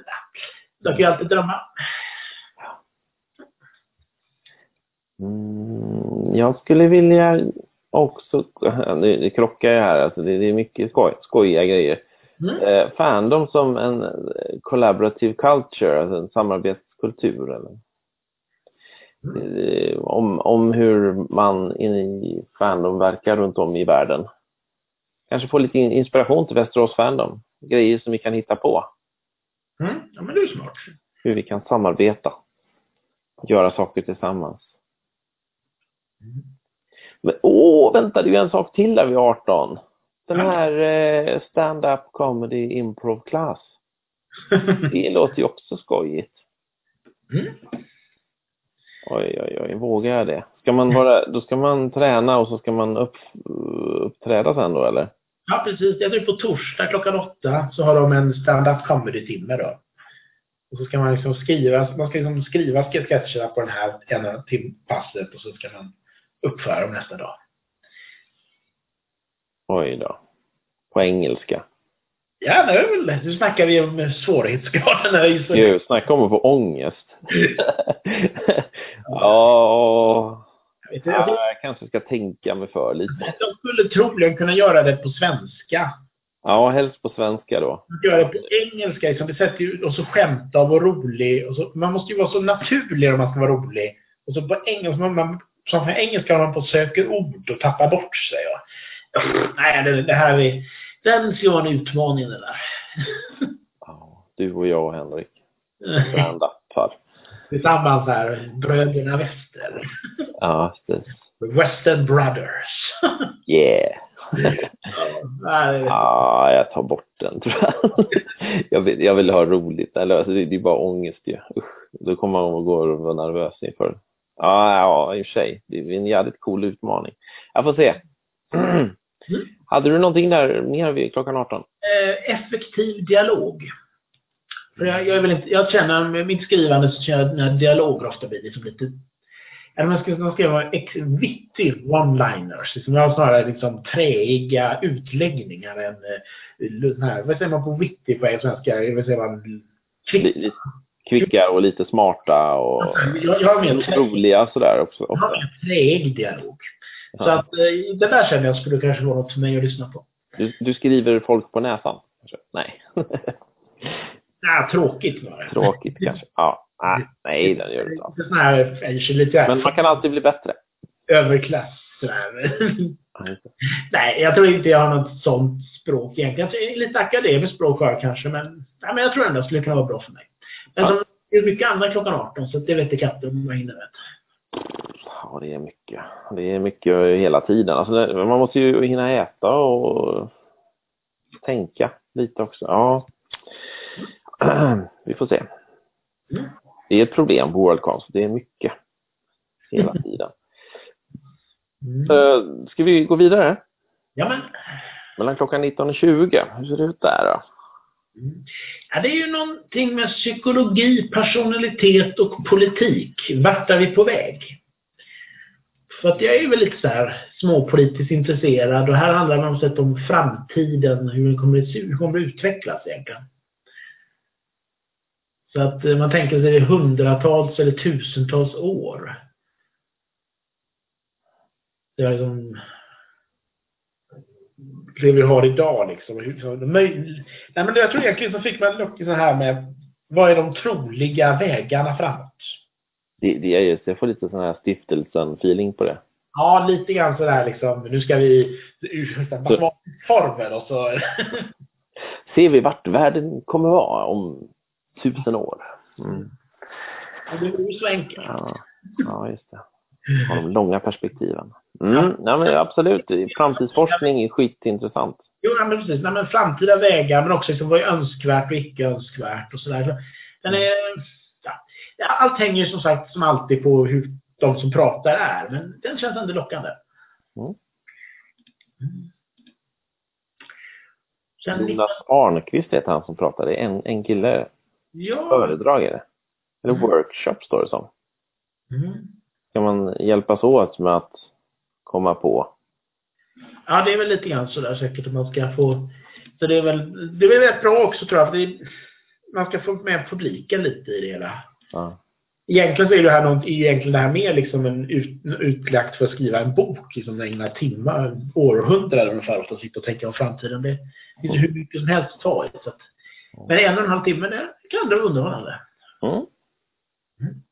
jag kan ju alltid drömma. Mm, jag skulle vilja också, [LAUGHS] det, det krockar ju här, alltså det, det är mycket skoj, skojiga grejer. Mm. Eh, fandom som en eh, collaborative culture, alltså en samarbetskultur. Eller? Eh, om, om hur man i fandom verkar runt om i världen. Kanske få lite in- inspiration till Västerås Fandom. Grejer som vi kan hitta på. Mm. Ja, men det är smart. Hur vi kan samarbeta. Göra saker tillsammans. Men åh, vänta, det är ju en sak till där vid 18. Den här eh, stand-up comedy improv class. [LAUGHS] Det låter ju också skojigt. Mm. Oj, oj, oj. Vågar jag det? Ska man vara, [LAUGHS] då ska man träna och så ska man upp, uppträda sen då, eller? Ja, precis. Jag tror på torsdag klockan åtta så har de en stand-up comedy-timme då. Och så ska man liksom skriva, man ska liksom skriva sketcherna på den här ena timpasset och så ska man uppföra dem nästa dag. Oj då. På engelska. Ja, det är väl, nu snackar vi om svårighetsgraden här. Snacka om att få ångest. [LAUGHS] ja. Jag, vet, jag, jag kanske ska tänka mig för lite. De skulle troligen kunna göra det på svenska. Ja, helst på svenska då. Göra det på engelska, liksom. det sätter ju, och så skämta och vara rolig. Och så, man måste ju vara så naturlig om man ska vara rolig. Och så på engelska, man, man, som engelska har man på söker ord och tappar bort sig. Och, [LAUGHS] nej, det, det här är, den ska vara en utmaning det där. Ja, du och jag och Henrik. Stand-up Tillsammans här, bröderna Wester. Ja, precis. Western Brothers. yeah. ja, jag tar bort den tror jag. jag, vill, jag vill ha roligt. Eller, alltså, det, det är bara ångest ju. Usch, då kommer man att gå och vara nervös inför. Ja, ja, i och för sig. Det är en jävligt cool utmaning. Jag får se. [CLEARS THROAT] Mm. Hade du någonting där mer vid klockan 18? Eh, effektiv dialog. För jag, jag, vill inte, jag känner med mitt skrivande så känner jag att här dialoger ofta blir liksom lite eller man ska, man ska vara vittig one-liners. Liksom, jag har snarare liksom träiga utläggningar än uh, här, vad säger man på vittig på svenska? Vad säger man? Kvicka. Kvicka och lite smarta och alltså, jag, jag roliga sådär också. Jag har mer träig dialog. Ja. Så att uh, det där känner jag skulle kanske vara något för mig att lyssna på. Du, du skriver folk på näsan? Nej. [LAUGHS] Nej, tråkigt var det. Tråkigt kanske. Ja. Nej, nej den gör det inte. Här, lite Men man kan alltid bli bättre. Överklass. nej, jag tror inte jag har något sånt språk egentligen. Lite akademiskt språk har jag kanske, men, nej, men jag tror ändå det skulle kunna vara bra för mig. Men ja. det är mycket annat klockan 18, så det vet inte katten om jag hinner med. Ja, det är mycket. Det är mycket hela tiden. Alltså, man måste ju hinna äta och tänka lite också. Ja. [CLEARS THROAT] Vi får se. Det är ett problem på Worldcon, det är mycket hela [LAUGHS] tiden. Mm. Uh, ska vi gå vidare? Ja, men. Mellan klockan 19 och 20, hur ser det ut där då? Mm. Ja, det är ju någonting med psykologi, personalitet och politik. Vart är vi på väg? För att jag är väl lite så här småpolitiskt intresserad och här handlar det om framtiden, hur den kommer att, hur det kommer att utvecklas egentligen. Så att eh, man tänker sig hundratals eller tusentals år. Det är liksom det vi har idag liksom. Nej, men jag tror egentligen så fick man så här med vad är de troliga vägarna framåt? Det, det är just, jag får lite sån här stiftelsen-feeling på det. Ja, lite grann sådär liksom, nu ska vi ursäkta, formen och så. [LAUGHS] Ser vi vart världen kommer vara om tusen år. Mm. Det är så enkelt. Ja, ja just det. Ha de långa perspektiven. Mm, ja, men absolut. Framtidsforskning är skitintressant. Jo, men precis. Nej, men framtida vägar, men också liksom vad är önskvärt och icke önskvärt och sådär. Den är, ja, allt hänger som sagt som alltid på hur de som pratar är, men den känns ändå lockande. Mm. Sen Jonas Arnqvist heter han som pratar. Det är en, en kille Ja. Föredrag är det. Eller mm. workshop står det som. Mm. Kan man hjälpas åt med att komma på? Ja, det är väl lite grann sådär säkert att man ska få... Så det är väl, det är väl rätt bra också tror jag. För det, man ska få med publiken lite i det hela. Ja. Egentligen så är det här, något, egentligen det här mer liksom en ut, utlagt för att skriva en bok. Liksom ägna timmar, århundraden ungefär åt att sitta och tänka om framtiden. Det finns hur mycket som helst att ta i. Så att, men en och en halv timme, det kan vara underhållande. Mm. Mm.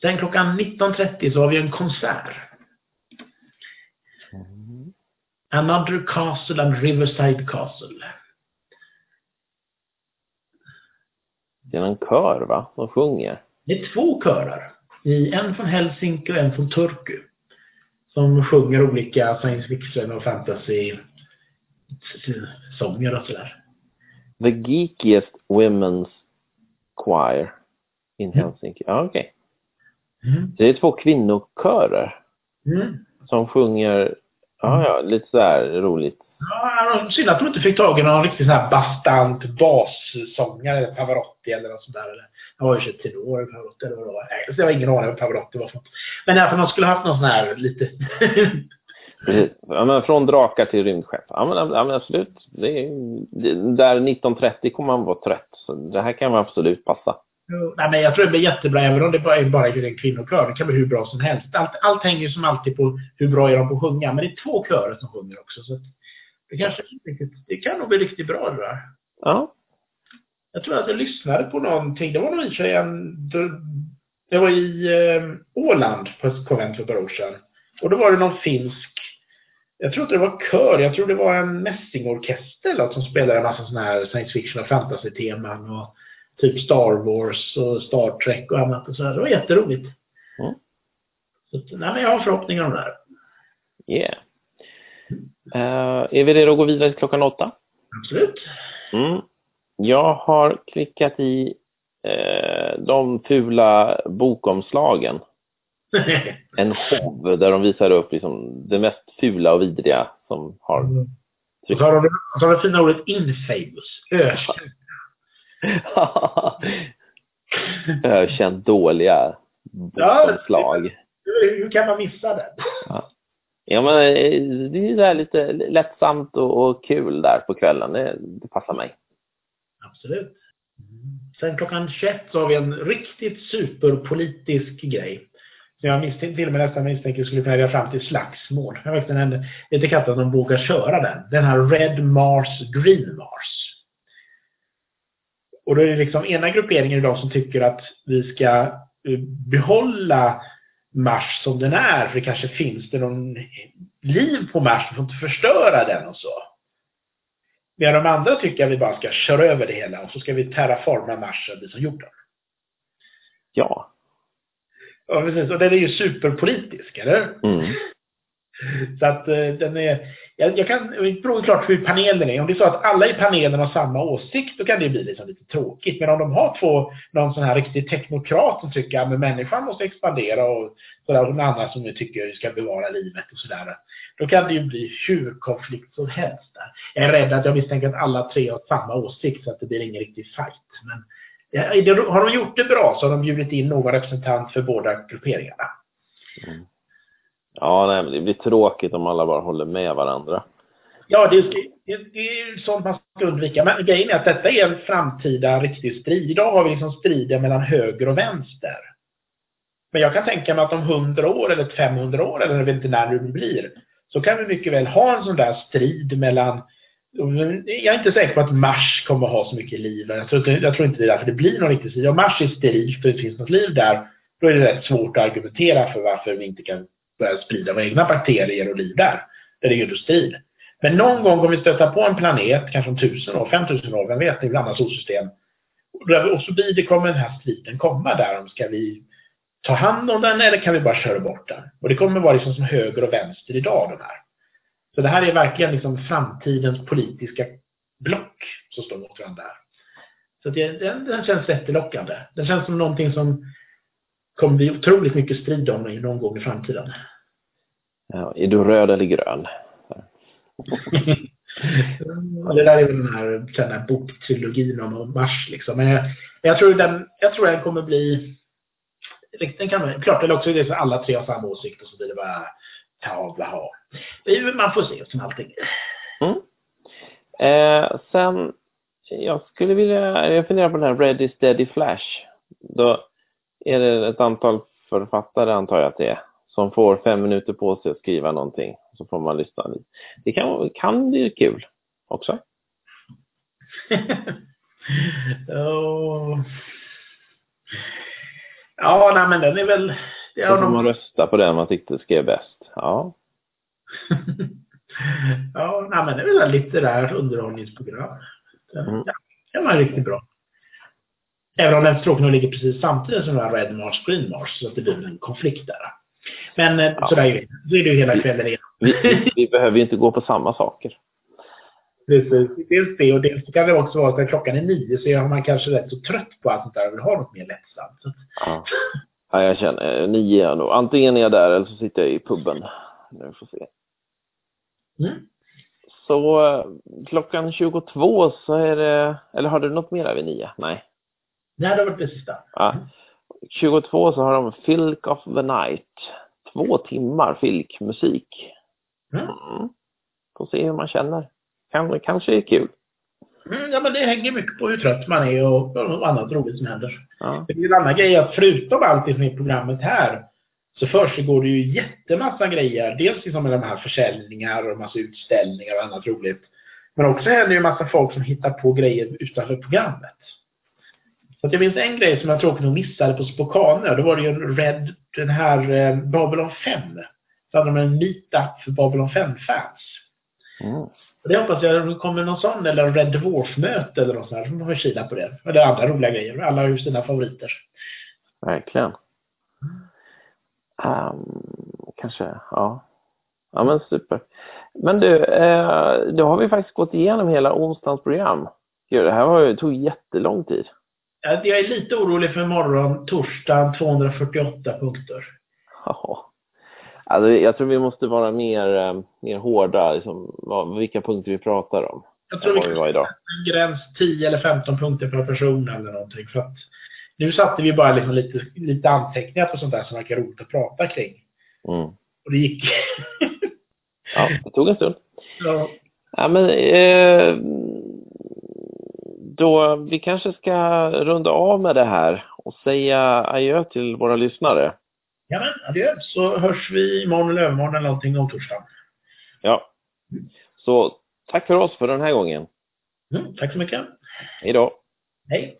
Sen klockan 19.30 så har vi en konsert. Mm. Another Castle and Riverside Castle. Det är en kör va, som sjunger? Det är två körer. En från Helsinki och en från Turku. Som sjunger olika science fiction och fantasy sånger och sådär. The geekiest women's choir in Helsinki. Ja, okej. Okay. Mm. Det är två kvinnokörer Mm. Som sjunger, ja, ja, lite så här roligt. Ja, synd att de inte fick tag i någon riktigt sån här bastant bassångare, Pavarotti eller något sånt där. Eller, han var ju så tenor, Pavarotti eller vad det var. Nej, så jag har ingen aning vad Pavarotti var för något. Men fall, de skulle haft någon sån här lite... [LAUGHS] Precis. Ja, men från drakar till rymdskepp. Ja, men, ja, men absolut. Det är, där 1930 kommer man vara trött. Så det här kan man absolut passa. Nej, men jag tror det blir jättebra, även om det bara är bara en kvinnokör. Det kan bli hur bra som helst. Allt, allt hänger som alltid på hur bra är de på att sjunga. Men det är två körer som sjunger också. Så det, kanske, det kan nog bli riktigt bra det där. Ja. Jag tror att jag lyssnade på någonting. Det var nog i sig en... Det var i eh, Åland på ett konvent för ett par år sedan. Och då var det någon finsk... Jag tror inte det var kör. Jag tror det var en mässingorkester eller något som spelade en massa sådana här science fiction och fantasy-teman. Och typ Star Wars och Star Trek och annat. Och så här. Det var jätteroligt. Mm. Så, nej, men jag har förhoppningar om det här. Yeah. Eh, är vi redo att gå vidare till klockan åtta? Absolut. Mm. Jag har klickat i eh, de fula bokomslagen. [LAUGHS] En show där de visar upp liksom det mest fula och vidriga som har Och så har de, och så har de det fina ordet infamous. Ökänd. [LAUGHS] ökänt dåliga bokomslag. Hur kan man missa den? Ja, men eh, det är här lite lättsamt och, och kul där på kvällen. Det, det passar mig. Absolut. Sen klockan 21 så har vi en riktigt superpolitisk grej. Så jag misstänker till och med nästan misstänker skulle kunna leda fram till slagsmål. Jag vet lite katt att de vågar köra den. Den här Red Mars, Green Mars. Och då är det liksom ena grupperingen de som tycker att vi ska eh, behålla Mars som den är. För det kanske finns det någon liv på Mars, vi får inte förstöra den och så. Medan de andra tycker att vi bara ska köra över det hela och så ska vi terraforma Mars bli som jorden. Ja. Ja, precis. Och den är ju superpolitisk, eller? Mm. [LAUGHS] Så att eh, den är... Jag, jag kan... Det beror klart hur panelen är. Om det är så att alla i panelen har samma åsikt, då kan det bli liksom lite tråkigt. Men om de har två, någon sån här riktig teknokrat som tycker att människan måste expandera och sådär, och någon annan som tycker att vi ska bevara livet och sådär. Då kan det ju bli hur konflikt som helst där. Jag är rädd att jag misstänker att alla tre har samma åsikt så att det blir ingen riktig fight. Men har de gjort det bra så har de bjudit in någon representant för båda grupperingarna. Mm. Ja, nej, men det blir tråkigt om alla bara håller med varandra. Ja, det, det, det är ju sånt man ska undvika. Men grejen är att detta är en framtida riktig strid. Idag har vi liksom striden mellan höger och vänster. Men jag kan tänka mig att om 100 år eller 500 år, eller jag vet inte när det blir, så kan vi mycket väl ha en sån där strid mellan jag är inte säker på att Mars kommer att ha så mycket liv. Jag tror, inte, jag tror inte det är därför det blir någon riktig strid. Om Mars är sterilt och det finns något liv där, då är det rätt svårt att argumentera för varför vi inte kan börja sprida våra egna bakterier och liv där. Där det är industrin. Men någon gång kommer vi stöta på en planet, kanske om tusen år, 5000 år, vem vet, i ett annat solsystem. Och så blir det, kommer den här striden komma där om ska vi ta hand om den eller kan vi bara köra bort den? Och det kommer vara liksom som höger och vänster idag de här. Så det här är verkligen liksom framtidens politiska block som står mot varandra. här. Så det, den, den känns jättelockande. Den känns som någonting som kommer bli otroligt mycket strid om någon gång i framtiden. Ja, är du röd eller grön? [LAUGHS] Ja, det där är väl den här, den här boktrilogin om Mars. Liksom. Men jag, jag, tror den, jag tror den kommer bli... Den kan, klart, eller också är det så alla tre har samma åsikt och så blir det bara ta blaha. Man får se som allting. Mm. Eh, sen, jag skulle vilja, jag funderar på den här Ready Steady Flash. Då är det ett antal författare, antar jag att det är, som får fem minuter på sig att skriva någonting. Så får man lyssna. Det kan, kan bli kul också. [LAUGHS] oh. Ja, nej men den är väl... Så får man rösta på den man tyckte skrev bäst. Ja. [LAUGHS] ja, nej men det är väl ett litterärt underhållningsprogram. Den, Mm. ja, den var riktigt bra. Även om den stråken ligger precis samtidigt som den här Red Mars, Green Mars, så att det blir en konflikt där. Men eh, Ja. sådär är det. Så är det ju hela kvällen igen. Vi, vi, vi behöver ju inte gå på samma saker. Precis. Dels det och dels så kan det också vara att när klockan är nio så är man kanske rätt så trött på allt sånt där och vill ha något mer lättsamt. Så att- Ja. Ja, jag känner nio är nog. Antingen är jag där eller så sitter jag i puben. Nu får se. Mm. Så eh, klockan 22 så är det, eller har du något mer vid nio? Nej. Nej, det var det sista. Ja. 22 så har de Filk of the Night. Två timmar filkmusik. Mm. Mm. Får se hur man känner. Kan, kanske är kul. Mm, ja, men det hänger mycket på hur trött man är och, och annat roligt som händer. Ja. Det är en annan grej att förutom allt det som är i programmet här så försiggår det ju jättemassa grejer. Dels liksom med de här försäljningar och massa utställningar och annat roligt. Men också händer ju massa folk som hittar på grejer utanför programmet. Så jag minns en grej som jag tråkigt nog missade på Spokane. Då var det ju en Red, den här eh, Babylon 5. Så hade de en meetup för Babylon 5-fans. Mm. Det hoppas jag det kommer någon sån eller Red Dwarf-möte eller något sånt där. Så man får kila på det. Eller andra roliga grejer. Alla har ju sina favoriter. Verkligen. Ehm, kanske, ja. Ja men super. Men du, eh, då har vi faktiskt gått igenom hela onsdagens program. Gud, det här var, tog jättelång tid. Jag är lite orolig för imorgon, torsdagen, 248 punkter. Ja. Alltså, jag tror vi måste vara mer, eh, mer hårda, liksom, vad, vilka punkter vi pratar om. Jag tror vi kan idag. en gräns 10 eller 15 punkter per person eller någonting. För att nu satte vi bara liksom lite, lite anteckningar på sånt där som verkar roligt att prata kring. Mm. Och det gick... Ja, det tog en stund. [LAUGHS] ja, Ja, men eh, då, vi kanske ska runda av med det här och säga adjö till våra lyssnare. ja men adjö. Så hörs vi imorgon eller övermorgon eller någonting om torsdagen. Ja. Så tack för oss för den här gången. Mm, tack så mycket. Hej då. Hej.